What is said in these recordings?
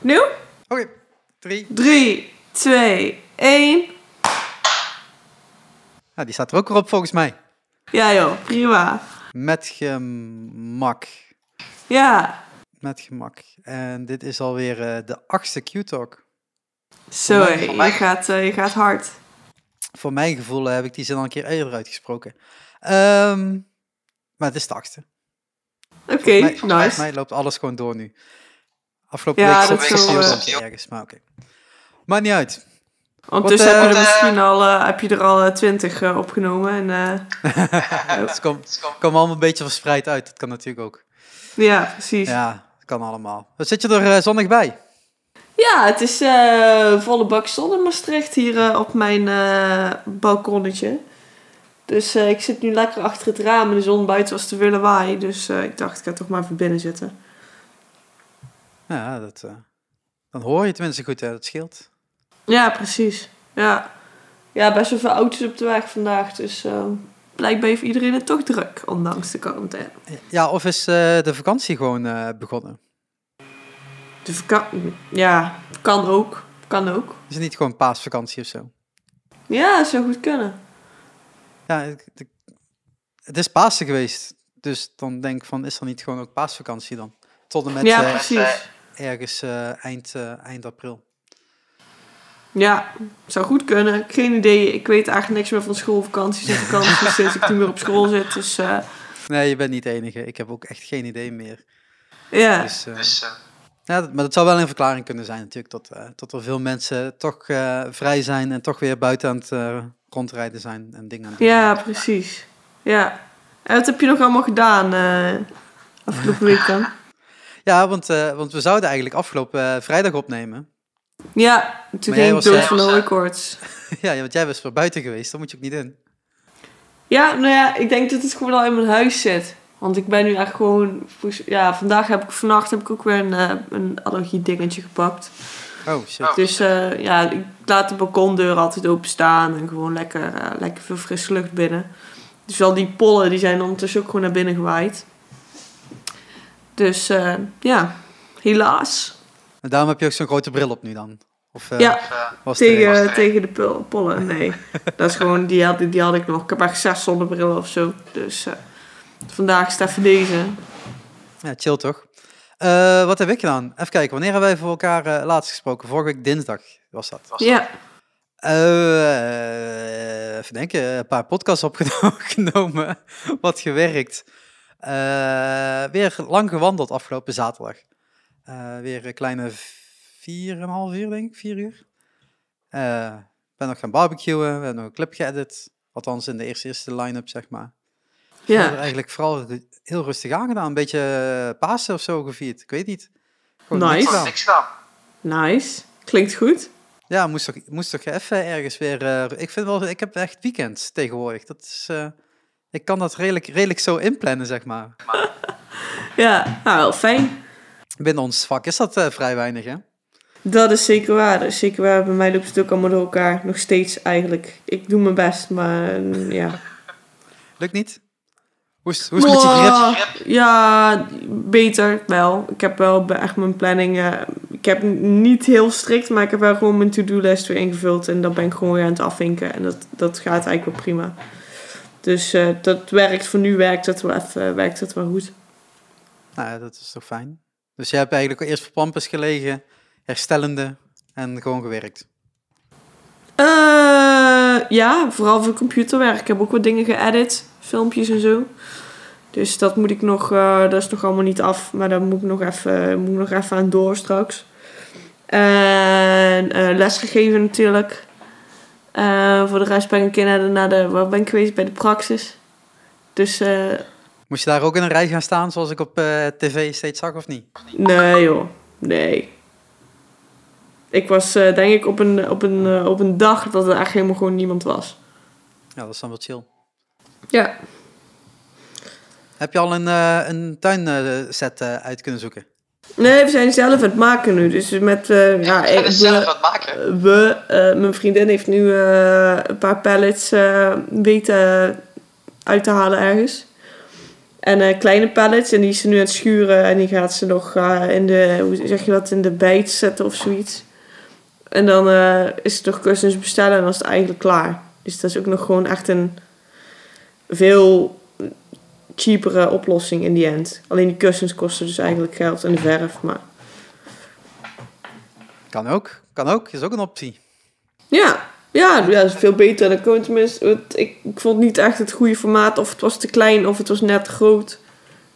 Nu? Oké, drie. 3, 2, 1. Nou, die staat er ook weer op volgens mij. Ja joh, prima. Met gemak. Ja, Met gemak. En dit is alweer eh, de achtste Q-talk. zo je, mij- gaat, eh, je gaat hard. Voor mijn gevoel eh, heb ik die zin al een keer eerder uitgesproken. Ehm, maar het is de achtste. Oké, mij- Volgens nice. mij loopt alles gewoon door nu. Afgelopen Ja, week zat zal, ik eh, ergens, maar oké. Maakt niet uit. Ondertussen heb je eh, er misschien al, eh, heb je er al eh, 20 eh, opgenomen. En, eh, Het komt kom allemaal een beetje verspreid uit. Dat kan natuurlijk ook. ja, precies. Ja, Ja, dat kan allemaal. Wat zit je er eh, zonnig bij? het is eh, volle bak zon in Maastricht hier eh, op mijn eh, balkonnetje. Dus eh, ik zit nu lekker achter het raam en de zon buiten was te willen waaien. Dus eh, ik dacht, ik ga toch maar even binnen zitten. Ja, dat, eh, dan hoor je tenminste goed. Hè. Dat scheelt. Ja, precies. Ja, ja best wel veel auto's op de weg vandaag. Dus eh, blijkbaar heeft iedereen het toch druk, ondanks de quarantaine. Ja, of is eh, de vakantie gewoon begonnen? De vakantie, ja, kan ook. Kan ook. Is het niet gewoon paasvakantie of zo? Ja, zou goed kunnen. Ja, het is Pasen geweest. Dus dan denk ik van, is er niet gewoon ook paasvakantie dan? Tot en met ja, precies. Ergens eh, eind, eh, eind april. Ja, zou goed kunnen. Geen idee. Ik weet eigenlijk niks meer van schoolvakanties en vakanties sinds ik niet meer op school zit. Dus eh, Nee, je bent niet de enige. Ik heb ook echt geen idee meer. ja. Dus, eh, ja, dat- maar dat zou wel een verklaring kunnen zijn natuurlijk. Dat, eh, dat er veel mensen toch eh, vrij zijn en toch weer buiten aan het rondrijden zijn en dingen aan het doen ja, precies. Ja. En wat heb je nog allemaal gedaan eh, afgelopen week dan? Ja, want, eh, want we zouden eigenlijk afgelopen eh, vrijdag opnemen. Ja, toen ging ik was, dood eh, van de hooikoorts. ja, want jij was weer buiten geweest. Daar moet je ook niet in. Ja, nou ja, ik denk dat het gewoon al in mijn huis zit. Want ik ben nu echt gewoon... Ja, vandaag heb ik... Vannacht heb ik ook weer een, een allergie dingetje gepakt. Oh, shit. Dus eh, ja, ik laat de balkondeur altijd openstaan. En gewoon lekker, lekker veel frisse lucht binnen. Dus al die pollen, die zijn ondertussen ook gewoon naar binnen gewaaid. Dus eh, ja, helaas. En daarom heb je ook zo'n grote bril op nu dan? Of, eh, ja, was het tegen, er- tegen de pollen. Nee, dat is gewoon... Die had, die had ik nog. Ik heb echt zes zonnebrillen of zo. Dus eh, vandaag is het even deze. Ja, chill toch? Eh, wat heb ik gedaan? Even kijken, wanneer hebben wij voor elkaar eh, laatst gesproken? Vorige week dinsdag was dat. Ja, Eh, even denken, een paar podcasts opgenomen, wat gewerkt. Eh, weer lang gewandeld afgelopen zaterdag. Eh, weer een kleine vier en een half uur, denk ik, vier uur. Eh, ben nog gaan barbecuen, we hebben nog een clip geëdit. Althans in de eerste, eerste line-up, zeg maar. ja. Eigenlijk vooral heel rustig aangedaan. Een beetje Pasen of zo gevierd. Ik weet niet. Gewoon Nice. niks gedaan. Nice. Klinkt goed. Ja, moest toch, moest toch even ergens weer... eh, ik vind wel, ik heb echt weekends tegenwoordig. Dat is, eh, ik kan dat redelijk, redelijk zo inplannen, zeg maar. Ja, nou wel fijn. Binnen ons vak is dat eh, vrij weinig, hè? Dat is zeker waar. Dat is zeker waar. Bij mij loopt het ook allemaal door elkaar. Nog steeds eigenlijk. Ik doe mijn best, maar eh, ja. Lukt niet? Hoe is, hoe is het met je grip? Ja, beter wel. Ik heb wel echt mijn planning. eh, ik heb niet heel strikt, maar ik heb wel gewoon mijn to-do-list weer ingevuld. En dat ben ik gewoon weer aan het afvinken. En dat, dat gaat eigenlijk wel prima. Dus eh, dat werkt. Voor nu werkt het wel even, werkt het wel goed. Nou, ja, dat is toch fijn. Dus jij hebt eigenlijk eerst voor pampus gelegen, herstellende en gewoon gewerkt. Eh, ja, vooral voor computerwerk. Ik heb ook wat dingen geëdit, filmpjes en zo. Dus dat moet ik nog, eh, dat is nog allemaal niet af, maar daar moet ik nog even, moet ik nog even aan door straks. En eh lesgegeven natuurlijk. Eh, voor de rest ben ik een keer naar de, naar de, waar ben ik geweest? Bij de praxis. Dus eh, Moest je daar ook in een rij gaan staan, zoals ik op eh, tv steeds zag, of niet? nee joh, nee. Ik was eh, denk ik op een, op, een, op een dag dat er echt helemaal gewoon niemand was. Ja, dat is dan wel chill. Ja, Heb je al een, eh, een tuinset eh, uit kunnen zoeken? Nee, we zijn zelf aan het maken nu. Dus met, ja, ik, het zelf we, wat maken. we mijn vriendin heeft nu eh, een paar pallets eh, weten uit te halen ergens. En eh, kleine pallets. En die is ze nu aan het schuren. En die gaat ze nog in de, hoe zeg je dat, in de bijt zetten of zoiets. En dan is het nog kussens bestellen en dan is het eigenlijk klaar. Dus dat is ook nog gewoon echt een veel cheapere oplossing in die end. Alleen die kussens kosten dus eigenlijk geld en de verf. Maar Kan ook. Kan ook. Is ook een optie. ja, ja, ja dat is veel beter. Dan kon tenminste, het- ik, ik vond niet echt het goede formaat. Of het was te klein of het was net te groot.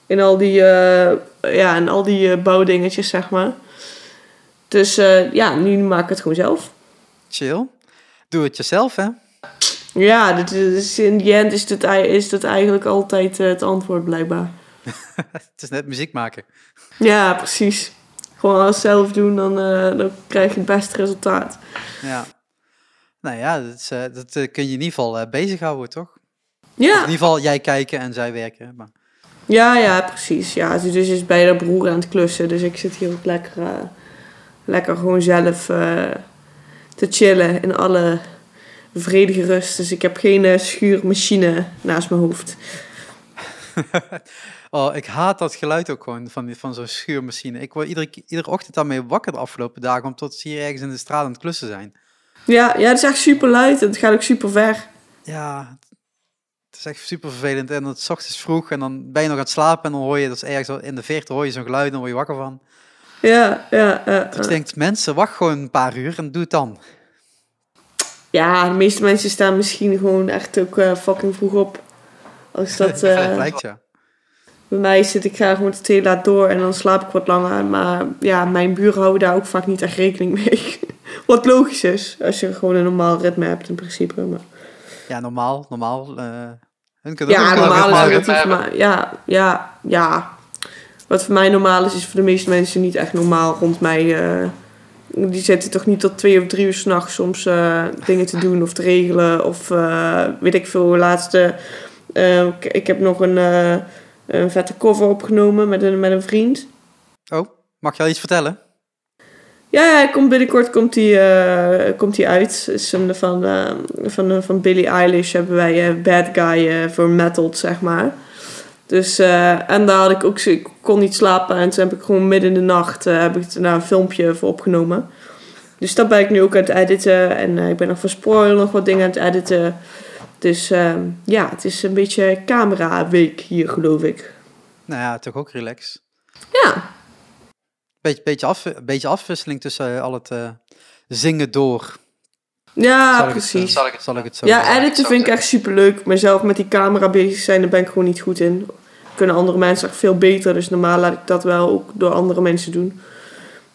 In al die, eh, ja, in al die eh, bouwdingetjes, zeg maar. Dus eh, ja, nu maak ik het gewoon zelf. Chill. Doe het jezelf, hè? Ja, dit is, in die end is dit, ei- is dit eigenlijk altijd eh, het antwoord blijkbaar. Het is net muziek maken. Ja, precies. Gewoon alles zelf doen, dan, eh, dan krijg je het beste resultaat. Ja. Nou ja, dat, is, eh, dat kun je in ieder geval bezighouden, toch? Of Ja, in ieder geval jij kijken en zij werken. Maar... ja, ja, precies. Ja, dus is bij de broer aan het klussen. Dus ik zit hier ook lekker, lekker gewoon zelf te chillen in alle vredige rust. Dus ik heb geen eh, schuurmachine naast mijn hoofd. Oh, ik haat dat geluid ook gewoon van, die- van zo'n schuurmachine. Ik word iedere, iedere ochtend daarmee wakker de afgelopen dagen, omdat ze hier ergens in de straat aan het klussen zijn. Ja, ja, het is echt super luid en het gaat ook super ver. Ja, het is echt super vervelend. En het ochtends vroeg en dan ben je nog aan het slapen en dan hoor je, dat is ergens zo in de verte hoor je zo'n geluid en dan word je wakker van. Ja, ja, ja. Dat je denkt, mensen, wacht gewoon een paar uur en doe het dan. Ja, de meeste mensen staan misschien gewoon echt ook eh, fucking vroeg op. Als dat, Dat lijkt ja. bij mij zit ik graag gewoon te laat door en dan slaap ik wat langer. Maar ja, mijn buren houden daar ook vaak niet echt rekening mee. wat logisch is, als je gewoon een normaal ritme hebt in principe. Maar... Ja, normaal, normaal. eh hun kunnen Ja, normaal is relatief, maar ja, ja, ja. Wat voor mij normaal is, is voor de meeste mensen niet echt normaal rond mij. Die zitten toch niet tot twee of drie uur s'nachts soms eh, dingen te doen of te regelen. Of eh, weet ik veel, laatste... eh, ik, ik heb nog een, een vette cover opgenomen met een, met een vriend. Oh, mag je al iets vertellen? Ja, ja, komt binnenkort komt die, komt die uit. Is een, van, van, van Billie Eilish hebben wij Bad Guy voor zeg maar. Dus, eh, en daar had ik ook, ik kon niet slapen en toen heb ik gewoon midden in de nacht eh, heb ik daar een filmpje voor opgenomen. Dus dat ben ik nu ook aan het editen en eh, ik ben nog voor Spoil nog wat dingen aan het editen. Dus eh, ja, het is een beetje camera week hier, geloof ik. Nou ja, toch ook relax. Ja, Beetje, beetje, af, beetje afwisseling tussen al het zingen door. ja Zal ik het, precies. Zal ik het Zal ik het zo Ja, editen vind ik echt super leuk. Maar zelf met die camera bezig zijn, daar ben ik gewoon niet goed in. Kunnen andere mensen echt veel beter. Dus normaal laat ik dat wel ook door andere mensen doen.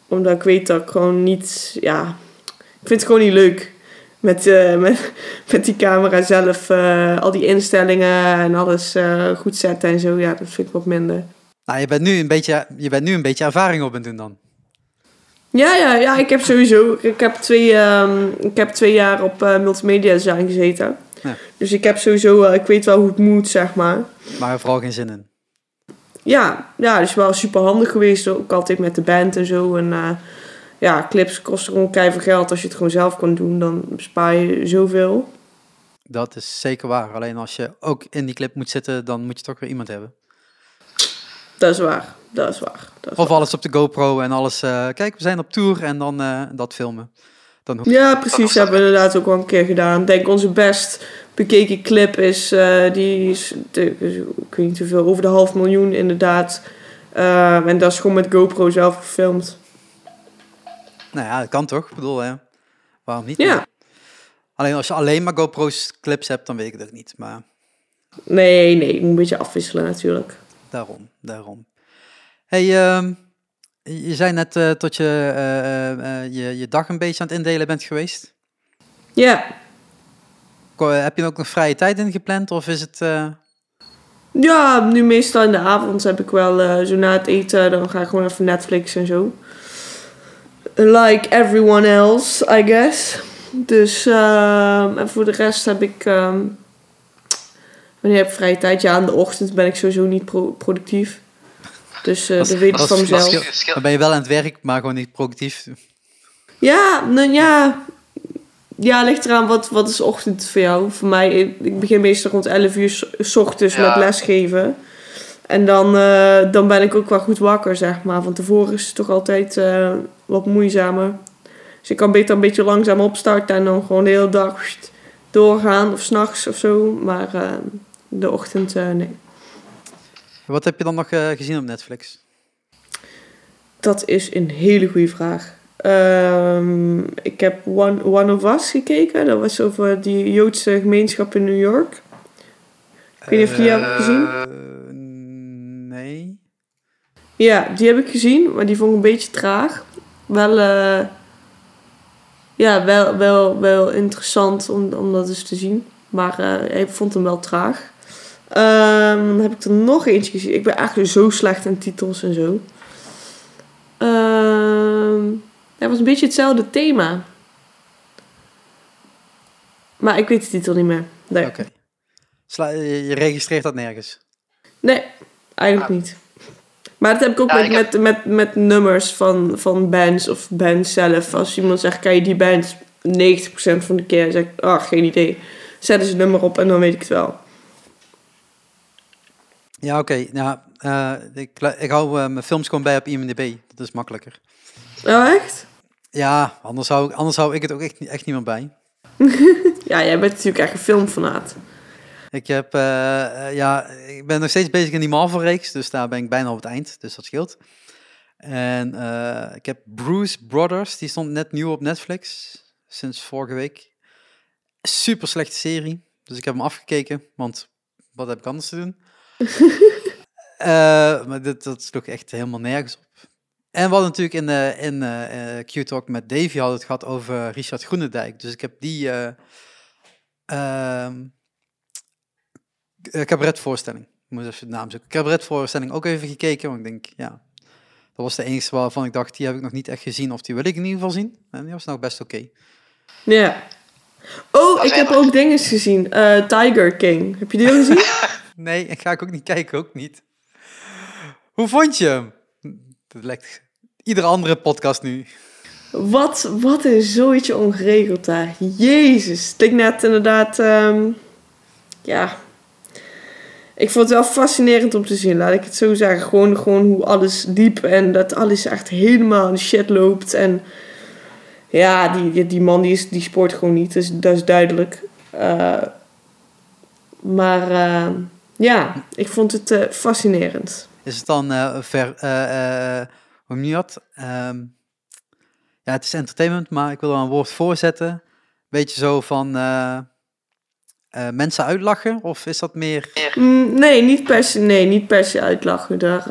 Omdat ik weet dat ik gewoon niet... Ja, ik vind het gewoon niet leuk. Met, eh, met, met die camera zelf. eh, al die instellingen en alles eh, goed zetten en zo. Ja, dat vind ik wat minder. Nou, je bent, nu een beetje, je bent nu een beetje ervaring op aan het doen dan. Ja, ja, ja, ik heb sowieso. Ik heb twee, ehm, ik heb twee jaar op multimedia design gezeten. Dus ik heb sowieso, ik weet wel hoe het moet, zeg maar. Maar vooral geen zin in. Ja, ja, dus wel super handig geweest. Ook altijd met de band en zo. En eh, ja, clips kosten gewoon keihard geld. Als je het gewoon zelf kan doen, dan bespaar je zoveel. Dat is zeker waar. Alleen als je ook in die clip moet zitten, dan moet je toch weer iemand hebben. Dat is waar. Dat is waar. Dat is Of waar. alles op de GoPro en alles. eh, kijk, we zijn op tour en dan eh, dat filmen. Dan Ja, precies. Dat hebben we inderdaad ook wel een keer gedaan. Ik denk onze best bekeken clip is, eh, die is, de, ik weet niet hoeveel, over de half miljoen inderdaad. Eh, en dat is gewoon met GoPro zelf gefilmd. Nou ja, dat kan toch? Ik bedoel, hè? waarom niet? Ja. Alleen als je alleen maar GoPro's clips hebt, dan weet ik ook niet. Maar Nee, nee, ik moet een beetje afwisselen natuurlijk. daarom, daarom. hey, ehm, je zei net eh, tot je, eh, eh, je je dag een beetje aan het indelen bent geweest. Ja, Heb je ook nog vrije tijd in gepland? Of is het... Ja, nu meestal in de avond heb ik wel zo na het eten, dan ga ik gewoon even Netflix en zo. Like everyone else, I guess. Dus, en voor de rest heb ik, ehm, wanneer heb ik vrije tijd? Ja, in de ochtend ben ik sowieso niet pro- productief. Dus eh Dat is- dat weet ik dat van dan ben je wel aan het werk, maar gewoon niet productief. Ja, nou ja. Ja, ligt eraan wat, wat is ochtend voor jou. Voor mij, ik begin meestal rond 11 uur s- ochtends Ja. met lesgeven. En dan, eh, dan ben ik ook wel goed wakker, zeg maar. Van tevoren is het toch altijd eh, wat moeizamer. Dus ik kan beter een beetje langzaam opstarten en dan gewoon de hele dag doorgaan. Of s'nachts of zo. Maar eh, de ochtend, nee. Wat heb je dan nog eh, gezien op Netflix? Dat is een hele goede vraag. Ehm, ik heb One, One of Us gekeken. Dat was over die Joodse gemeenschap in New York. Ik weet niet of je die hebt gezien. Eh, nee. Ja, die heb ik gezien, maar die vond ik een beetje traag. Wel, eh, ja, wel, wel, wel interessant om, om dat eens te zien. Maar eh, ik vond hem wel traag. Ehm, dan heb ik er nog eentje gezien. Ik ben eigenlijk zo slecht in titels en zo. Ehm het was een beetje hetzelfde thema. Maar ik weet de titel niet meer. Nee, Oké. Sla- je registreert dat nergens. nee eigenlijk niet. Maar dat heb ik ook Ja, met, ik heb- met, met, met nummers van, van bands of bands zelf. Als iemand zegt, kan je die band 90% van de keer, zeg ik, ah, geen idee. Zet eens een nummer op en dan weet ik het wel. Ja, oké. Nou, eh, ik, ik hou eh, mijn films gewoon bij op IMDb. Dat is makkelijker. Oh, echt? Ja, anders hou, ik- anders hou ik het ook echt, niet- echt niet meer bij. Ja, jij bent natuurlijk echt een filmfanaat. Ik, heb, eh, ja, ik ben nog steeds bezig in die Marvel-reeks, dus daar ben ik bijna op het eind, dus dat scheelt. En ik heb Bruce Brothers, die stond net nieuw op Netflix, sinds vorige week. Super slechte serie, dus ik heb hem afgekeken, want wat heb ik anders te doen? Eh, maar dit, dat sloeg echt helemaal nergens op. En we hadden natuurlijk in, eh, in eh, eh, Q-Talk met Davy hadden het gehad over Richard Groenendijk. Dus ik heb die eh ehm, eh, cabaretvoorstelling, ik moet even de naam zoeken. Cabaretvoorstelling ook even gekeken, want ik denk, ja, dat was de enige waarvan ik dacht, die heb ik nog niet echt gezien, of die wil ik in ieder geval zien. En die was nog best oké. Ja. Oh, Dat ik heb ook dingen gezien. Eh, Tiger King. Heb je die al gezien? Nee, ik ga ik ook niet kijken, ook niet. Hoe vond je hem? Dat lijkt iedere andere podcast nu. Wat, wat een zooitje ongeregeld daar. Jezus. Leek net inderdaad... ehm, ja. Ik vond het wel fascinerend om te zien, laat ik het zo zeggen. Gewoon, gewoon hoe alles liep en dat alles echt helemaal in shit loopt. En ja, die, die, man die, is, die sport gewoon niet, dus, dat is duidelijk. Eh, maar eh, ja, ik vond het eh, fascinerend. Is het dan eh, ver, eh, hoe je dat? Ehm, ja, het is entertainment, maar ik wil er een woord voor zetten. Beetje zo van mensen uitlachen, of is dat meer... Mm, nee, niet per se, nee, niet per se uitlachen. Daar,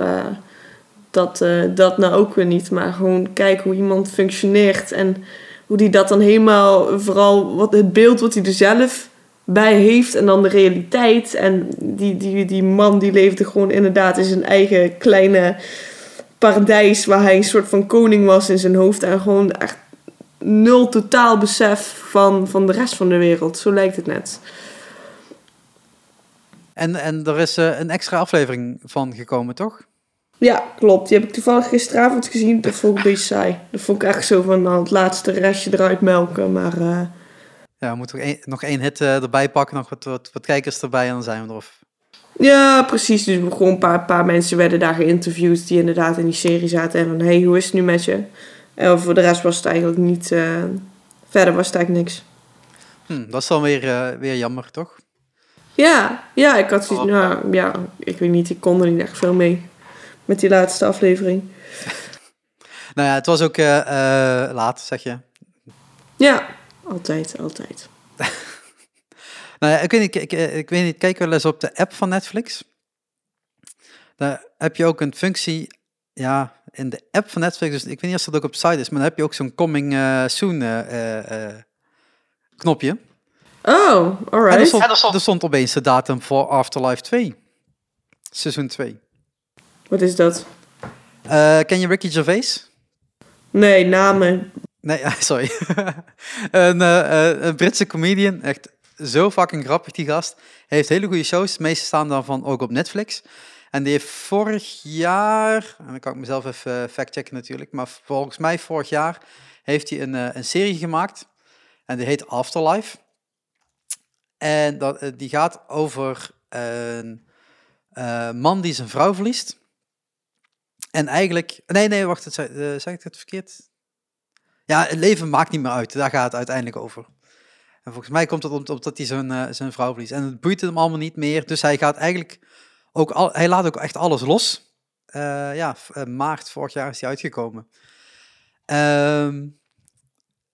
dat, dat nou ook weer niet. Maar gewoon kijken hoe iemand functioneert. En hoe die dat dan helemaal... Vooral wat, het beeld wat hij er zelf bij heeft. En dan de realiteit. En die, die, die man die leefde gewoon inderdaad in zijn eigen kleine paradijs. Waar hij een soort van koning was in zijn hoofd. En gewoon echt nul totaal besef van, van de rest van de wereld. Zo lijkt het net. En, en er is eh, een extra aflevering van gekomen, toch? Ja, klopt. Die heb ik toevallig gisteravond gezien. Dat vond ik een beetje saai. Dat vond ik echt zo van nou, het laatste restje eruit melken. Maar eh, Ja, we moeten nog één- nog één hit eh, erbij pakken, nog wat, wat, wat kijkers erbij en dan zijn we eraf. ja, precies. Dus gewoon een paar, paar mensen werden daar geïnterviewd die inderdaad in die serie zaten. En van, hey, hoe is het nu met je? En voor de rest was het eigenlijk niet... eh, verder was het eigenlijk niks. Hm, dat is dan weer, eh, weer jammer, toch? Ja, ja, ik had zoiets... Nou, ja, ik weet niet. Ik kon er niet echt veel mee. Met die laatste aflevering. Nou ja, het was ook eh, eh, laat, zeg je. Ja, altijd, altijd. Nou ja, ik weet niet, ik, ik, ik weet niet, kijk wel eens op de app van Netflix. Daar heb je ook een functie, ja, in de app van Netflix, dus ik weet niet of dat ook op de site is, maar dan heb je ook zo'n coming eh, soon eh, eh, knopje. Oh, En er alright. stond, En er stond- er stond opeens de datum voor Afterlife 2. Seizoen 2. Wat is dat? Eh, ken je Ricky Gervais? Nee, namen. Nee, sorry. een, eh, eh, een Britse comedian, echt zo fucking grappig die gast. Hij heeft hele goede shows, de meeste staan daarvan ook op Netflix. En die heeft vorig jaar, en dan kan ik mezelf even eh, factchecken natuurlijk, maar volgens mij vorig jaar heeft hij een, een serie gemaakt. En die heet Afterlife. En dat, die gaat over een, man die zijn vrouw verliest. En eigenlijk... Nee, nee, wacht. Zeg ik het verkeerd? Ja, het leven maakt niet meer uit. Daar gaat het uiteindelijk over. En volgens mij komt het om- omdat hij zijn, eh, zijn vrouw verliest. En het boeit hem allemaal niet meer. Dus hij gaat eigenlijk ook... Al, hij laat ook echt alles los. Eh, ja, eh, maart vorig jaar is hij uitgekomen. Ehm,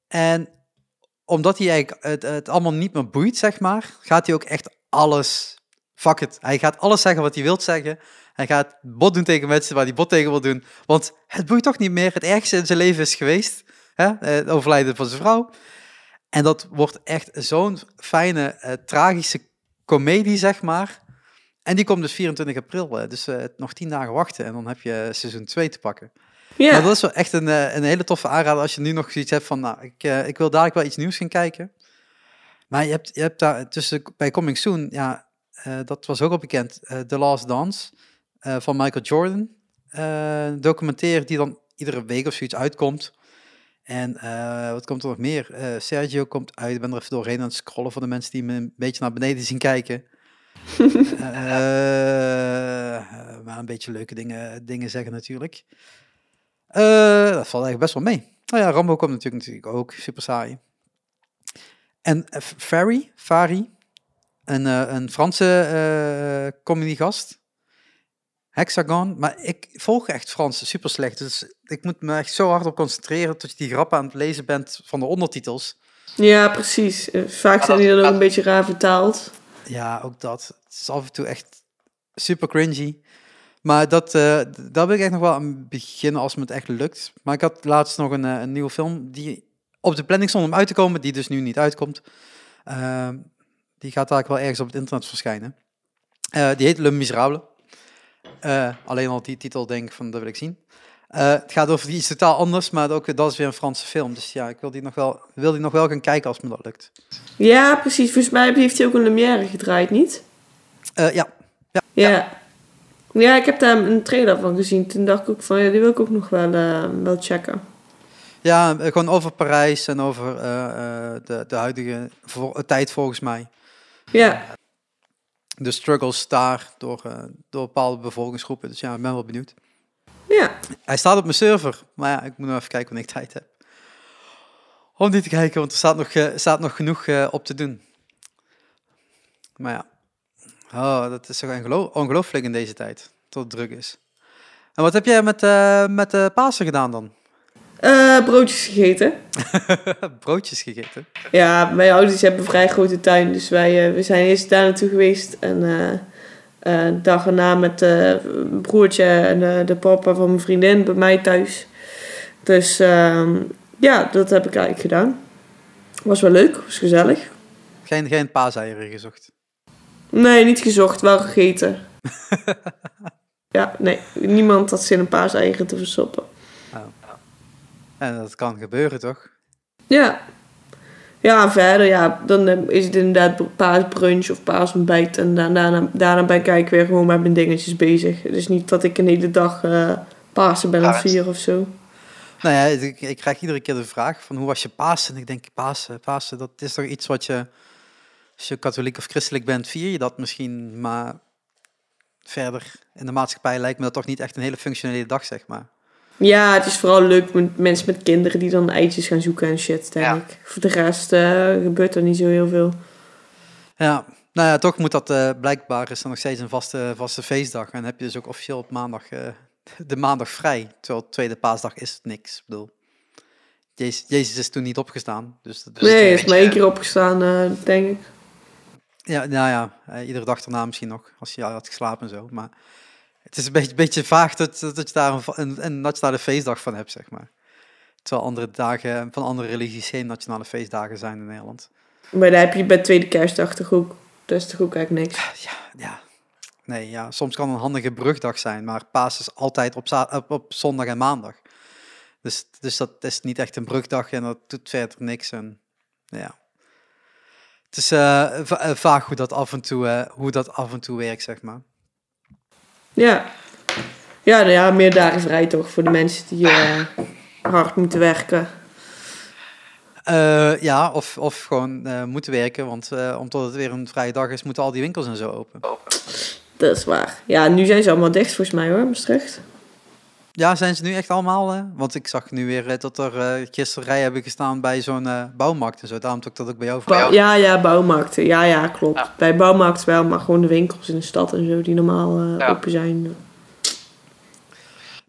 en omdat hij eigenlijk het, het allemaal niet meer boeit, zeg maar, gaat hij ook echt alles. Fuck it. Hij gaat alles zeggen wat hij wil zeggen. Hij gaat bot doen tegen mensen waar hij bot tegen wil doen. Want het boeit toch niet meer. Het ergste in zijn leven is geweest. Hè? eh, Het overlijden van zijn vrouw. En dat wordt echt zo'n fijne, eh, tragische komedie, zeg maar. En die komt dus 24 april. eh, dus nog 10 dagen wachten. En dan heb je seizoen 2 te pakken. Ja, dat is wel echt een, een hele toffe aanrader als je nu nog zoiets hebt van, nou, ik, ik wil dadelijk wel iets nieuws gaan kijken. Maar je hebt, je hebt daar tussen, bij Coming Soon, ja, dat was ook al bekend, The Last Dance van Michael Jordan. Documentaire die dan iedere week of zoiets uitkomt. En eh, wat komt er nog meer? Eh, Sergio komt uit, ik ben er even doorheen aan het scrollen voor de mensen die me een beetje naar beneden zien kijken. Eh, maar een beetje leuke dingen, dingen zeggen natuurlijk. Dat valt eigenlijk best wel mee. Nou ja, Rambo komt natuurlijk, natuurlijk ook. Super saai. En uh, Fari, een, een Franse eh comedygast. Hexagon. Maar ik volg echt Frans super slecht. Dus ik moet me echt zo hard op concentreren tot je die grappen aan het lezen bent van de ondertitels. ja precies. Eh, Vaak zijn die dan ook een beetje raar vertaald. Ja, ook dat. Het is af en toe echt super cringy. Maar dat, eh, d- daar wil ik echt nog wel aan beginnen als me het echt lukt. Maar ik had laatst nog een, eh, een nieuwe film die op de planning stond om uit te komen, die dus nu niet uitkomt. Ehm, die gaat eigenlijk wel ergens op het internet verschijnen. Eh, die heet Le Miserable. Eh, alleen al die titel denk ik van, dat wil ik zien. Eh, het gaat over iets totaal anders, maar ook dat is weer een Franse film. Dus ja, ik wil die nog wel, wil die nog wel gaan kijken als me dat lukt. Ja, precies. Volgens mij heeft hij ook een Lumière gedraaid, niet? Eh, ja, Ja. Ja, ik heb daar een trailer van gezien. Toen dacht ik ook van, ja, die wil ik ook nog wel, wel checken. Ja, gewoon over Parijs en over de, de huidige tijd volgens mij. Ja, De struggles daar door, eh, door bepaalde bevolkingsgroepen. Dus ja, ik ben wel benieuwd. ja. Hij staat op mijn server, maar ja, ik moet nog even kijken wanneer ik tijd heb. Om die te kijken, want er staat nog, eh, staat nog genoeg eh, op te doen. Maar ja, oh, dat is toch ongelo- ongelooflijk in deze tijd, tot het druk is. En wat heb jij met, met de Pasen gedaan dan? Eh, broodjes gegeten. Broodjes gegeten? Ja, mijn ouders hebben een vrij grote tuin. Dus wij eh, we zijn eerst daar naartoe geweest. En eh, dag erna met een broertje en de papa van mijn vriendin bij mij thuis. Dus ehm, ja, dat heb ik eigenlijk gedaan. Was wel leuk, was gezellig. Geen, geen paaseieren gezocht? Nee, niet gezocht, wel gegeten. ja, nee, niemand had zin een paaseieren te versoppen. En dat kan gebeuren, toch? Ja. Ja, verder, ja, dan eh, is het inderdaad paasbrunch of paasontbijt. En da- daarna, daarna ben ik weer gewoon met mijn dingetjes bezig. Het is niet dat ik een hele dag eh Pasen ben aan het vieren of zo. Nou ja, ik, ik krijg iedere keer de vraag van hoe was je Pasen? En ik denk, Pasen, Pasen, dat is toch iets wat je, als je katholiek of christelijk bent, vier je dat misschien, maar verder in de maatschappij lijkt me dat toch niet echt een hele functionele dag, zeg maar. Ja, het is vooral leuk met mensen met kinderen die dan eitjes gaan zoeken en shit, denk Ja. ik. Voor de rest eh, gebeurt er niet zo heel veel. Ja, nou ja, toch moet dat eh, blijkbaar is er nog steeds een vaste, vaste feestdag. En heb je dus ook officieel op maandag eh, de maandag vrij. Terwijl tweede paasdag is niks. Ik bedoel, Jezus, Jezus is toen niet opgestaan. Dus dat is nee, een hij is maar één keer opgestaan, denk ik. Ja, nou ja, iedere dag daarna misschien nog, als je had geslapen en zo. Maar het is een beetje, beetje vaag dat, dat je daar een, een, een nationale feestdag van hebt, zeg maar. Terwijl andere dagen van andere religies geen nationale feestdagen zijn in Nederland. Maar daar heb je bij tweede kerstdag toch ook. Dat is toch ook eigenlijk niks. Ja, ja. Nee, ja, soms kan een handige brugdag zijn, maar paas is altijd op, op, op zondag en maandag. Dus, dus dat is niet echt een brugdag en dat doet verder niks. En, ja. Het is eh, eh, vaag hoe dat, af en toe, eh, hoe dat af en toe werkt, zeg maar. Ja. Ja, nou ja, meer dagen vrij toch voor de mensen die eh, hard moeten werken. Eh, ja, of, of gewoon eh, moeten werken, want eh, omdat het weer een vrije dag is, moeten al die winkels en zo open. Dat is waar. Ja, nu zijn ze allemaal dicht volgens mij hoor, Maastricht. Ja, zijn ze nu echt allemaal? eh, want ik zag nu weer eh, dat er eh, gisteren rij hebben gestaan bij zo'n eh, bouwmarkt en zo. Daarom ik dat ook bij jou Bouw- vragen. ja, ja, bouwmarkten. Ja, ja, klopt. Ja. Bij bouwmarkt wel, maar gewoon de winkels in de stad en zo die normaal eh, Ja. open zijn.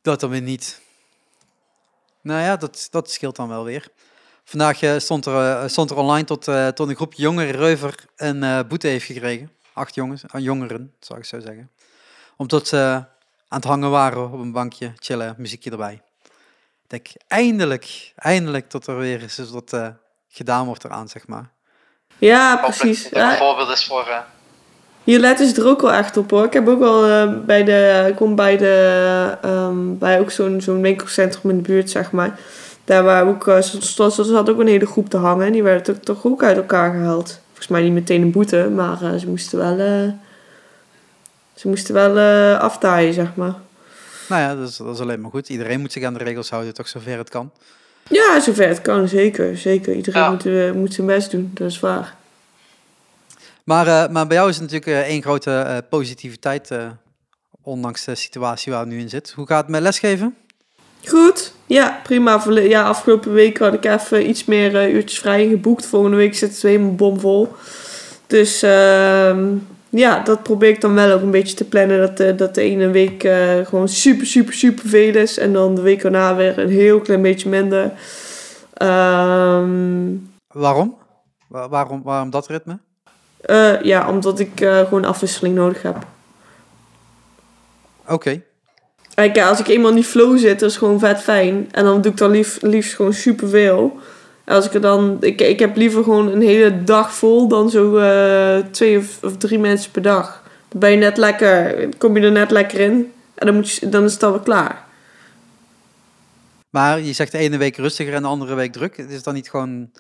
Dat dan weer niet. Nou ja, dat, dat scheelt dan wel weer. Vandaag stond, er, stond er online tot, eh, tot een groep jongere reuver een eh, boete heeft gekregen. Acht jongens, jongeren, zou ik zo zeggen. Omdat ze aan het hangen waren op een bankje, chillen, muziekje erbij. Ik denk, eindelijk, eindelijk dat er weer eens wat eh, gedaan wordt eraan, zeg maar. Ja, precies. een Ja, voorbeeld is voor... eh, hier letten ze er ook wel echt op hoor. Ik heb ook wel eh, bij de, ik kom bij de, ehm, bij ook zo'n zo'n winkelcentrum in de buurt, zeg maar. Daar waar ook, ze ze had ook een hele groep te hangen. En die werden toch, toch ook uit elkaar gehaald. Volgens mij niet meteen een boete, maar eh, ze moesten wel, eh, ze moesten wel eh aftaaien, zeg maar. Nou ja, dat is, dat is alleen maar goed. Iedereen moet zich aan de regels houden, toch zover het kan. Ja, zover het kan, zeker. Zeker. Iedereen Ja. moet, eh, moet zijn best doen, dat is waar. Maar, eh, maar bij jou is het natuurlijk één grote eh, positiviteit, eh, ondanks de situatie waar het nu in zit. Hoe gaat het met lesgeven? Goed, ja, prima. Ja, afgelopen week had ik even iets meer eh, uurtjes vrij geboekt. Volgende week zit het weer helemaal bomvol. Dus ehm, ja, dat probeer ik dan wel ook een beetje te plannen. Dat, de dat de ene week eh, gewoon super, super, super veel is. En dan de week daarna weer een heel klein beetje minder. Ehm, Waarom? Wa- waarom, waarom dat ritme? eh, ja, omdat ik eh, gewoon afwisseling nodig heb. Oké. Kijk, als ik eenmaal in die flow zit, dat is gewoon vet fijn. En dan doe ik dan lief, liefst gewoon superveel. En als ik er dan... Ik, ik heb liever gewoon een hele dag vol dan zo eh, twee of, of drie mensen per dag. Dan ben je net lekker... Kom je er net lekker in. En dan, moet je, dan is het alweer klaar. Maar je zegt de ene week rustiger en de andere week druk. Is het dan niet gewoon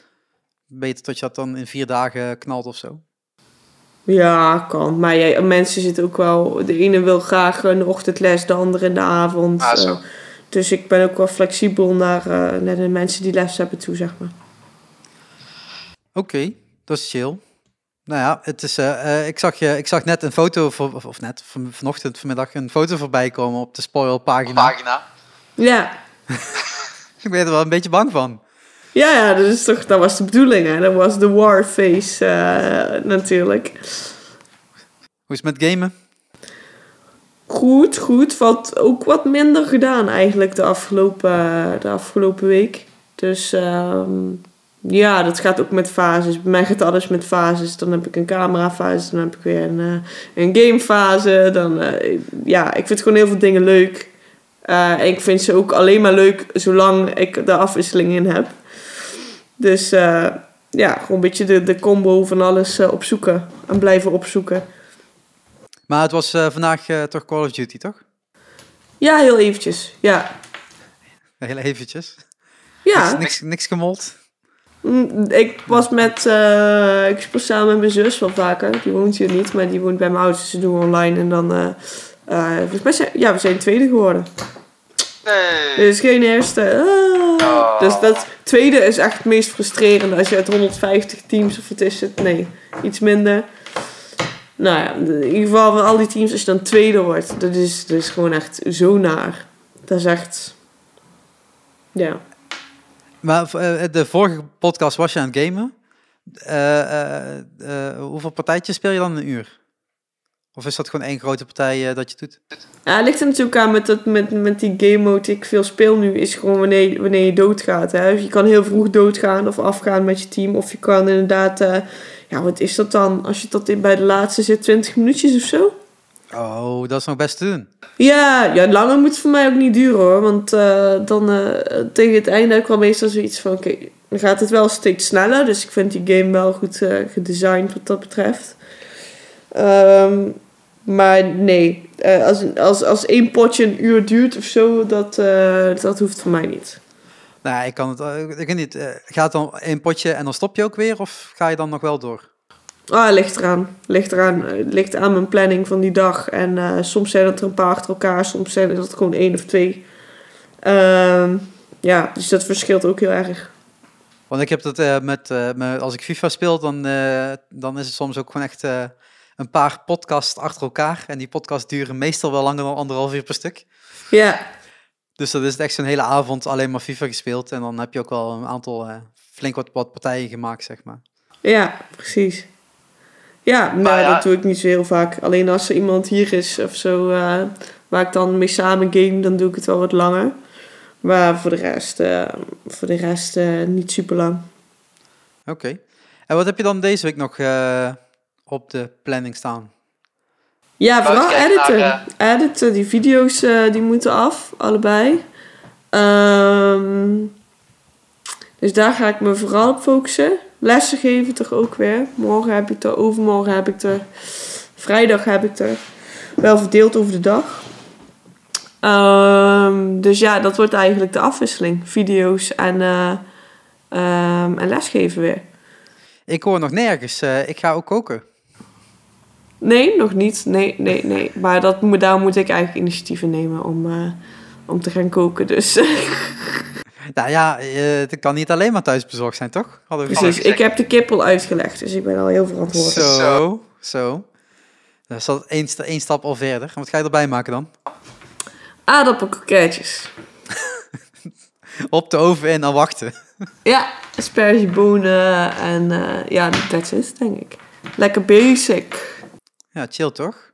beter dat je dat dan in vier dagen knalt of zo? Ja, kan. Maar jij, mensen zitten ook wel... De ene wil graag de ochtendles, de andere in de avond. Ah, zo. Dus ik ben ook wel flexibel naar, eh, naar de mensen die les hebben toe, zeg maar. Oké, dat is chill. Nou ja, het is, eh, eh, ik, zag je, ik zag net een foto, voor, of, of net, van, vanochtend, vanmiddag, een foto voorbij komen op de spoilpagina. pagina. Ja, Ik ben er wel een beetje bang van. Ja, ja, dat, is toch, dat was de bedoeling, hè. Dat was de war face eh, natuurlijk. Hoe is het met gamen? Goed, goed. Wat ook wat minder gedaan eigenlijk de afgelopen, de afgelopen week. Dus ehm, ja, dat gaat ook met fases. Bij mij gaat alles met fases. Dan heb ik een camerafase, dan heb ik weer een, eh, een gamefase. Dan, eh, ja, ik vind gewoon heel veel dingen leuk. En ik vind ze ook alleen maar leuk zolang ik de afwisseling in heb. Dus ja, gewoon een beetje de, de combo van alles opzoeken. En blijven opzoeken. Maar het was eh, vandaag eh, toch Call of Duty, toch? Ja, heel eventjes. Ja. Heel eventjes. Ja. Niks, niks, niks gemold. Mm, Ik was met, eh, ik speel samen met mijn zus wel vaker. Die woont hier niet, maar die woont bij mijn ouders. Dus ze doen online en dan, eh, eh, volgens mij zijn, ja, we zijn tweede geworden. Nee. Dus geen eerste. Ah. Oh. Dus dat tweede is echt het meest frustrerende als je uit 150 teams, of wat is het? Nee, iets minder. Nou ja, in ieder geval van al die teams, als je dan tweede wordt, dat is, dat is gewoon echt zo naar. Dat is echt, ja. Maar eh, de vorige podcast was je aan het gamen. Eh, eh, hoeveel partijtjes speel je dan een uur? Of is dat gewoon één grote partij dat je doet? Ja, het ligt er natuurlijk aan met, dat, met, met die game mode die ik veel speel nu, is gewoon wanneer, wanneer je doodgaat. Hè? Je kan heel vroeg doodgaan of afgaan met je team. Of je kan inderdaad, ja, wat is dat dan? Als je tot in bij de laatste zit, 20 minuutjes of zo? Oh, dat is nog best te doen. Ja, ja, langer moet het voor mij ook niet duren hoor. Want eh, dan eh, tegen het einde wel meestal zoiets van, oké, dan gaat het wel steeds sneller. Dus ik vind die game wel goed eh, gedesigned wat dat betreft. Ehm, maar nee, als, als, als één potje een uur duurt of zo, dat, dat hoeft voor mij niet. Nou, ik kan het. eh, ik weet niet. eh, gaat dan één potje en dan stop je ook weer? Of ga je dan nog wel door? Ah, ligt eraan. Ligt eraan. Eh, ligt aan mijn planning van die dag. En soms zijn het er een paar achter elkaar, soms zijn het gewoon één of twee. Ehm, ja, dus dat verschilt ook heel erg. Want ik heb dat met, eh, me- als ik FIFA speel, dan, dan is het soms ook gewoon echt. een paar podcasts achter elkaar. En die podcasts duren meestal wel langer dan anderhalf uur per stuk. Ja, Dus dat is echt zo'n hele avond alleen maar FIFA gespeeld. En dan heb je ook wel een aantal, eh, flink wat, wat partijen gemaakt, zeg maar. ja, precies. Ja, nou, Maar ja. dat doe ik niet zo heel vaak. Alleen als er iemand hier is of zo, eh, waar ik dan mee samen game, dan doe ik het wel wat langer. Maar voor de rest, eh, voor de rest eh, niet super lang. Oké. En wat heb je dan deze week nog eh, op de planning staan? Ja, vooral editen. naar, Editen, die video's eh, die moeten af, allebei. Ehm, dus daar ga ik me vooral op focussen. Lessen geven toch ook weer. Morgen heb ik er, overmorgen heb ik er, vrijdag heb ik er. Wel verdeeld over de dag. Ehm, dus ja, dat wordt eigenlijk de afwisseling. Video's en, eh, ehm, en lesgeven weer. Ik hoor nog nergens. eh, ik ga ook koken. Nee, nog niet. Nee, nee, nee. Maar dat, moet- daar moet ik eigenlijk initiatieven nemen om, eh, om te gaan koken. Dus Nou ja, eh, het kan niet alleen maar thuisbezorgd zijn, toch? Hadden we precies. Ik heb de kip al uitgelegd, dus ik ben al heel verantwoordelijk. Zo, zo. Dan is dat één, sta- één stap al verder. En wat ga je erbij maken dan? Aardappelkroketjes. Op de oven en dan wachten. Ja, aspergebonen en eh, ja, that's it, denk ik. Lekker basic. Ja, chill toch?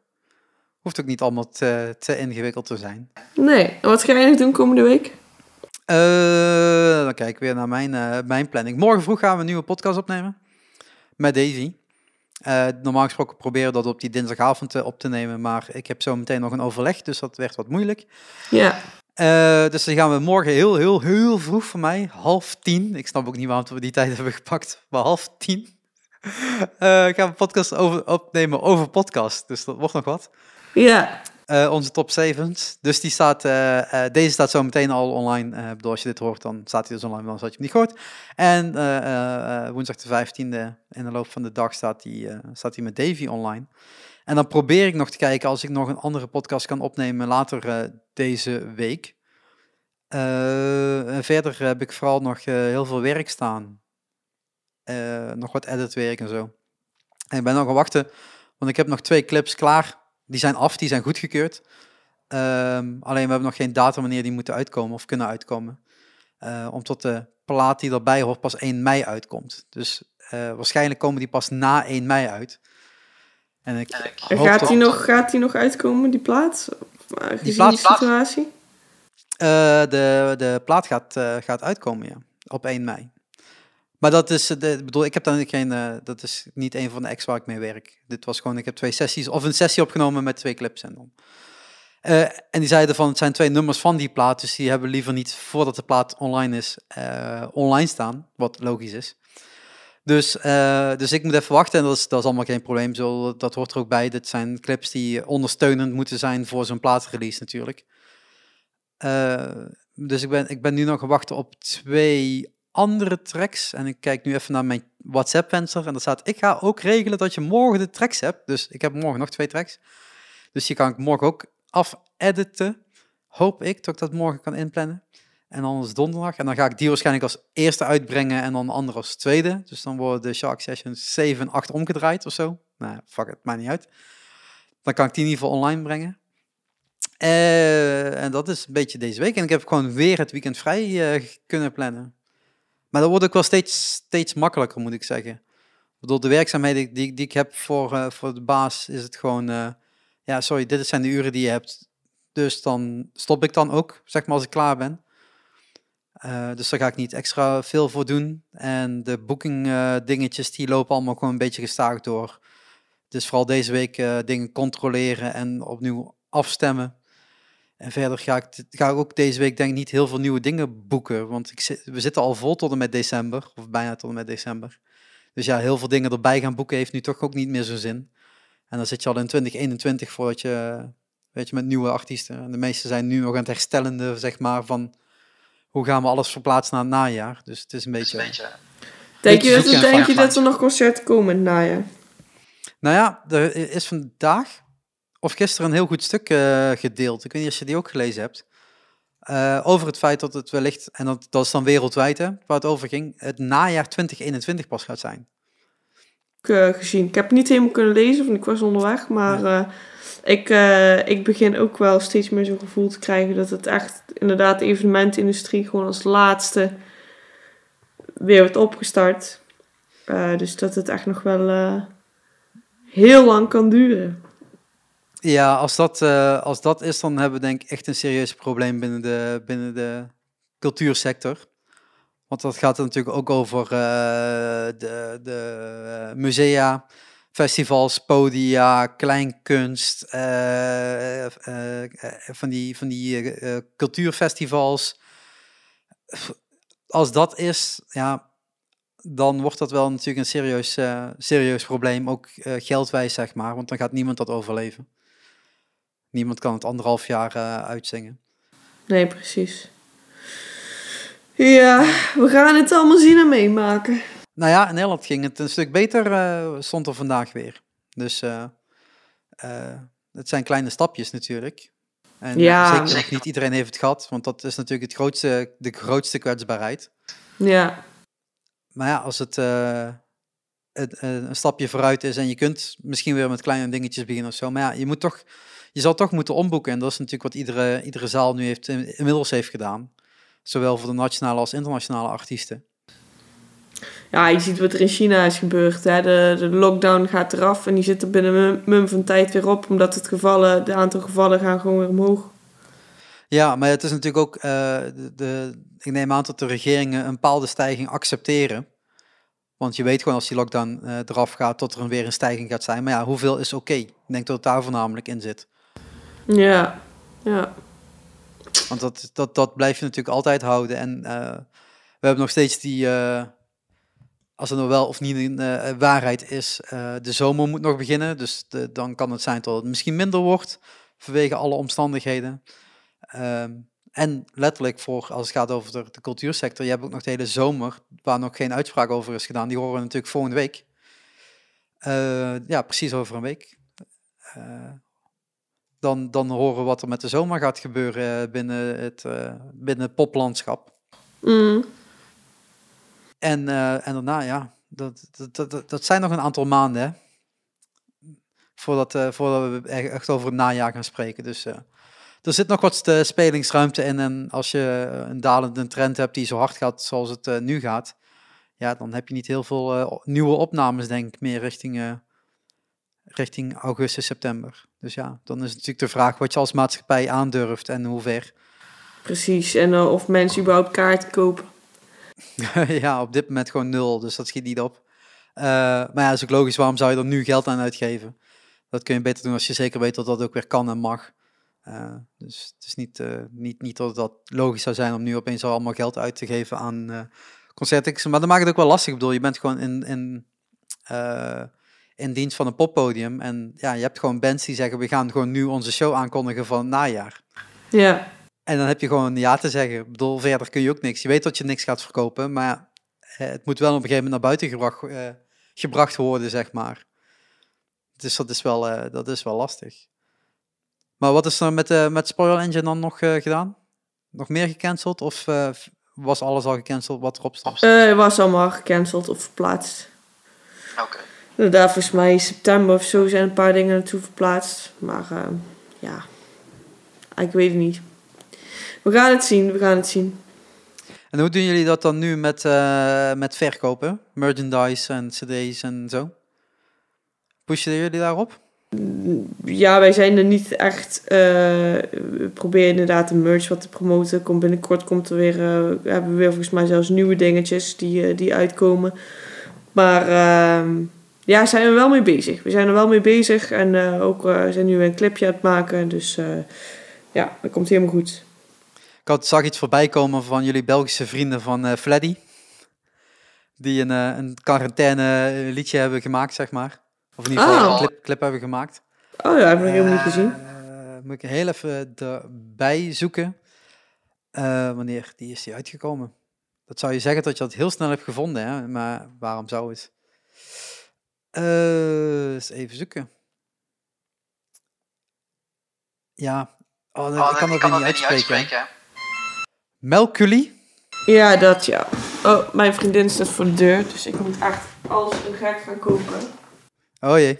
Hoeft ook niet allemaal te, te ingewikkeld te zijn. Nee, en wat ga jij nog doen komende week? Eh, dan kijk ik weer naar mijn, eh, mijn planning. Morgen vroeg gaan we een nieuwe podcast opnemen. Met Davy. Eh, normaal gesproken proberen we dat op die dinsdagavond op te nemen. Maar ik heb zo meteen nog een overleg, dus dat werd wat moeilijk. Ja, dus dan gaan we morgen heel, heel, heel vroeg voor mij. Half tien. Ik snap ook niet waarom we die tijd hebben gepakt. Maar half tien. eh, gaan we een podcast over, opnemen over podcast. Dus dat wordt nog wat. ja, Eh, onze top 7's. Dus die staat, eh, eh, deze staat zo meteen al online. Eh, ik bedoel, als je dit hoort, dan staat hij dus online, anders had je hem niet gehoord. En eh, eh, eh, woensdag de 15e, in de loop van de dag, staat hij eh, staat met Davy online. En dan probeer ik nog te kijken als ik nog een andere podcast kan opnemen later eh, deze week. Eh, verder heb ik vooral nog eh, heel veel werk staan. Eh, nog wat editwerk en zo. En ik ben nog aan het wachten, want ik heb nog twee clips klaar. Die zijn af, die zijn goedgekeurd. Ehm, alleen we hebben nog geen datum wanneer die moeten uitkomen of kunnen uitkomen. Eh, omdat de plaat die erbij hoort pas 1 mei uitkomt. Dus eh, waarschijnlijk komen die pas na 1 mei uit. En ik En gaat dat- die, nog, gaat die nog uitkomen, die plaat? Gezien plaat- die situatie? De, de plaat gaat, eh, gaat uitkomen, ja. Op 1 mei. Maar dat is, eh, de, bedoel, ik heb dan geen, eh, dat is niet een van de acts waar ik mee werk. Dit was gewoon, ik heb twee sessies, of een sessie opgenomen met twee clips en dan. Eh, en die zeiden van, het zijn twee nummers van die plaat, dus die hebben liever niet, voordat de plaat online is, online staan, wat logisch is. Dus, dus ik moet even wachten en dat is, dat is allemaal geen probleem, zo, dat hoort er ook bij. Dit zijn clips die ondersteunend moeten zijn voor zo'n plaatrelease natuurlijk. Dus ik ben, ik ben nu nog wachten op twee andere tracks. En ik kijk nu even naar mijn WhatsApp-venster. En daar staat, ik ga ook regelen dat je morgen de tracks hebt. Dus ik heb morgen nog twee tracks. Dus die kan ik morgen ook afediten. Hoop ik dat ik dat morgen kan inplannen. En dan is donderdag. En dan ga ik die waarschijnlijk als eerste uitbrengen en dan de andere als tweede. Dus dan worden de Shark Sessions 7 en 8 omgedraaid of zo. Nou, fuck het, maakt niet uit. Dan kan ik die in ieder geval online brengen. Eh, en dat is een beetje deze week. En ik heb gewoon weer het weekend vrij eh, kunnen plannen. Maar dat wordt ook wel steeds, steeds makkelijker, moet ik zeggen. Bedoel, de werkzaamheden die, die ik heb voor, eh, voor de baas, is het gewoon... eh, ja, sorry, dit zijn de uren die je hebt. Dus dan stop ik dan ook, zeg maar, als ik klaar ben. Eh, dus daar ga ik niet extra veel voor doen. En de booking eh, dingetjes, die lopen allemaal gewoon een beetje gestaag door. Dus vooral deze week dingen controleren en opnieuw afstemmen. En verder ga ik, ga ik ook deze week denk ik niet heel veel nieuwe dingen boeken. Want ik zit, we zitten al vol tot en met december. Of bijna tot en met december. Dus ja, heel veel dingen erbij gaan boeken heeft nu toch ook niet meer zo'n zin. En dan zit je al in 2021 voordat je, weet je, met nieuwe artiesten. En de meeste zijn nu nog aan het herstellende, zeg maar, van hoe gaan we alles verplaatsen naar het najaar. Dus het is een is beetje... een beetje... Denk je, denk dat er nog concerten komen in het najaar? Nou ja, er is vandaag of gisteren een heel goed stuk eh, gedeeld. Ik weet niet of je die ook gelezen hebt. Eh, over het feit dat het wellicht, en dat, dat is dan wereldwijd hè, waar het over ging, het najaar 2021 pas gaat zijn. eh, gezien. Ik heb het niet helemaal kunnen lezen, want ik was onderweg. Maar ik, ik begin ook wel steeds meer zo'n gevoel te krijgen dat het echt inderdaad de evenementindustrie gewoon als laatste weer wordt opgestart. Dus dat het echt nog wel heel lang kan duren. Ja, als dat, eh, als dat is, dan hebben we denk ik echt een serieus probleem binnen de, binnen de cultuursector. Want dat gaat natuurlijk ook over eh, de, de eh, musea, festivals, podia, kleinkunst, eh, van die, van die cultuurfestivals. Als dat is, ja, dan wordt dat wel natuurlijk een serieus, serieus probleem, ook geldwijs zeg maar, want dan gaat niemand dat overleven. Niemand kan het anderhalf jaar eh, uitzingen. Nee, precies. Ja, we gaan het allemaal zien en meemaken. Nou ja, in Nederland ging het een stuk beter, eh, stond er vandaag weer. Dus eh, het zijn kleine stapjes natuurlijk. En Ja. zeker niet iedereen heeft het gehad, want dat is natuurlijk het grootste, de grootste kwetsbaarheid. Ja, Maar ja, als het het, een stapje vooruit is en je kunt misschien weer met kleine dingetjes beginnen of zo. Maar ja, je, moet toch, je zal toch moeten omboeken. En dat is natuurlijk wat iedere, iedere zaal nu heeft, in- inmiddels heeft gedaan. Zowel voor de nationale als internationale artiesten. ja, je ziet wat er in China is gebeurd. Hè. De, de lockdown gaat eraf en die zit er binnen een mum van tijd weer op. Omdat het gevallen, de aantal gevallen gaan gewoon weer omhoog. Ja, maar het is natuurlijk ook, eh, de, de, ik neem aan dat de regeringen een bepaalde stijging accepteren. Want je weet gewoon als die lockdown eh, eraf gaat, dat er weer een stijging gaat zijn. Maar ja, hoeveel is oké? Ik denk dat het daar voornamelijk in zit. Ja, ja. Want dat, dat, dat blijf je natuurlijk altijd houden. En eh, we hebben nog steeds die, eh, als het nou wel of niet een eh, waarheid is, de zomer moet nog beginnen. Dus de- dan kan het zijn dat het misschien minder wordt, vanwege alle omstandigheden. Ehm, en letterlijk voor, als het gaat over de, cultuursector, je hebt ook nog de hele zomer, waar nog geen uitspraak over is gedaan. Die horen we natuurlijk volgende week. Ja, precies over een week. Dan, dan horen we wat er met de zomer gaat gebeuren eh, binnen het, eh, binnen het poplandschap. Mm. En, eh, en daarna, ja, dat, dat, dat- dat, zijn nog een aantal maanden, hè. Voordat, voordat we echt over het najaar gaan spreken. Dus er zit nog wat spelingsruimte in. En als je een dalende trend hebt die zo hard gaat zoals het nu gaat, ja, dan heb je niet heel veel nieuwe opnames, denk ik, meer richting, richting augustus, september. Dus ja, dan is het natuurlijk de vraag wat je als maatschappij aandurft en hoe ver. Precies. En eh, of mensen überhaupt kaarten kopen. ja, op dit moment gewoon nul, dus dat schiet niet op. Eh, maar ja, is ook logisch, waarom zou je er nu geld aan uitgeven? Dat kun je beter doen als je zeker weet dat dat ook weer kan en mag. Eh, dus het is niet, niet, niet dat dat logisch zou zijn om nu opeens al allemaal geld uit te geven aan concerten. Maar dat maakt het ook wel lastig. Ik bedoel, je bent gewoon in, in, in dienst van een poppodium. En ja, je hebt gewoon bands die zeggen, we gaan gewoon nu onze show aankondigen van het najaar. Ja, En dan heb je gewoon ja te zeggen. Ik bedoel, verder kun je ook niks. Je weet dat je niks gaat verkopen, maar eh, het moet wel op een gegeven moment naar buiten gebracht, eh, gebracht worden, zeg maar. Dus dat is wel, eh, dat is wel lastig. Maar wat is er met, eh met Spoil Engine dan nog eh, gedaan? Nog meer gecanceld? Of eh, was alles al gecanceld wat erop stond? Eh, het was allemaal gecanceld of verplaatst. Oké. Inderdaad, volgens mij in september of zo zijn een paar dingen naartoe verplaatst. Maar eh, ja, ik weet het niet. We gaan het zien, we gaan het zien. En hoe doen jullie dat dan nu met, eh, met verkopen? Merchandise en cd's en zo? Pushen jullie daarop? Ja, wij zijn er niet echt. eh, we proberen inderdaad de merch wat te promoten. Komt binnenkort komt er weer, eh, hebben we weer volgens mij zelfs nieuwe dingetjes die, die uitkomen. Maar ehm, ja, zijn we wel mee bezig. We zijn er wel mee bezig en eh, ook eh, zijn nu een clipje aan het maken. Dus eh, ja, dat komt helemaal goed. Ik had, zag iets voorbij komen van jullie Belgische vrienden van eh Fleddy. Die een, een quarantaine liedje hebben gemaakt, zeg maar. Of in ieder geval Oh. een clip, clip hebben gemaakt. Oh ja, heb ik nog helemaal niet gezien. Moet ik heel even erbij zoeken. Wanneer die is die uitgekomen? Dat zou je zeggen dat je dat heel snel hebt gevonden, hè? maar waarom zou het? Eh, eens even zoeken. Ja, oh, Oh, ik kan dat weer niet uitspreken. Melculi? Ja, dat ja. Oh, mijn vriendin staat voor de deur, dus ik moet echt alles een gek gaan kopen. Oh jee.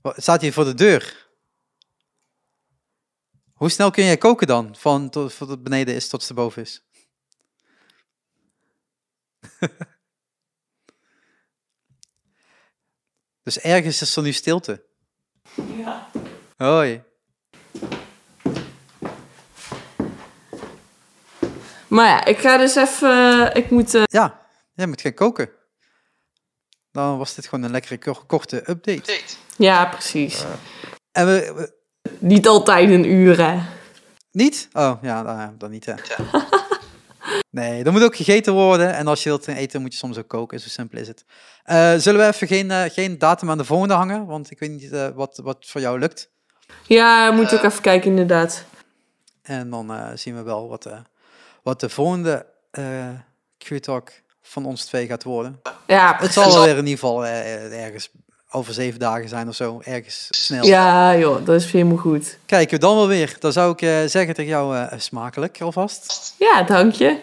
Wat, Staat hier voor de deur? Hoe snel kun jij koken dan? Van tot, tot het beneden is tot het boven is. dus ergens is er nu stilte. Ja. Hoi. Maar ja, ik ga dus even... Ik moet... eh, Ja, jij moet gaan koken. Dan was dit gewoon een lekkere kor- korte update. Update. ja, precies. En we, we- Niet altijd een uur, hè. niet? Oh, ja, dan, dan niet hè. Nee, er moet ook gegeten worden. En als je wilt eten, moet je soms ook koken. Zo simpel is het. Eh, zullen we even geen, eh, geen datum aan de volgende hangen? Want ik weet niet eh, wat, wat voor jou lukt. Ja, moet ook even kijken, inderdaad. En dan zien we wel wat, wat de volgende Q-talk van ons twee gaat worden. Ja, Het zal wel weer in ieder geval ergens over zeven dagen zijn of zo. Ergens snel. Ja, joh, dat is helemaal goed. Kijken we dan wel weer. Dan zou ik eh, zeggen tegen jou eh, smakelijk alvast. Ja, dank je.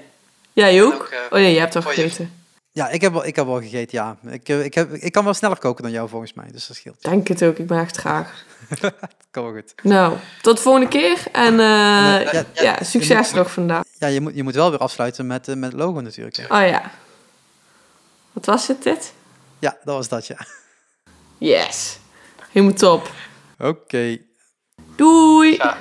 Jij ook? Ook, eh, Oh nee, jij hebt al je- gegeten. Ja, ik heb wel, ik heb wel gegeten, ja. Ik, ik, heb, ik kan wel sneller koken dan jou volgens mij, dus dat scheelt. Denk het ook, ik maak het graag. Kan wel goed. Nou, tot de volgende keer. En eh, ja, ja, ja, succes je nog vandaag. Ja, je moet, je moet wel weer afsluiten met, met het logo natuurlijk. hè. Oh ja. Wat was het dit? Ja, dat was dat, ja. Yes. Helemaal top. Oké. Doei. Ja.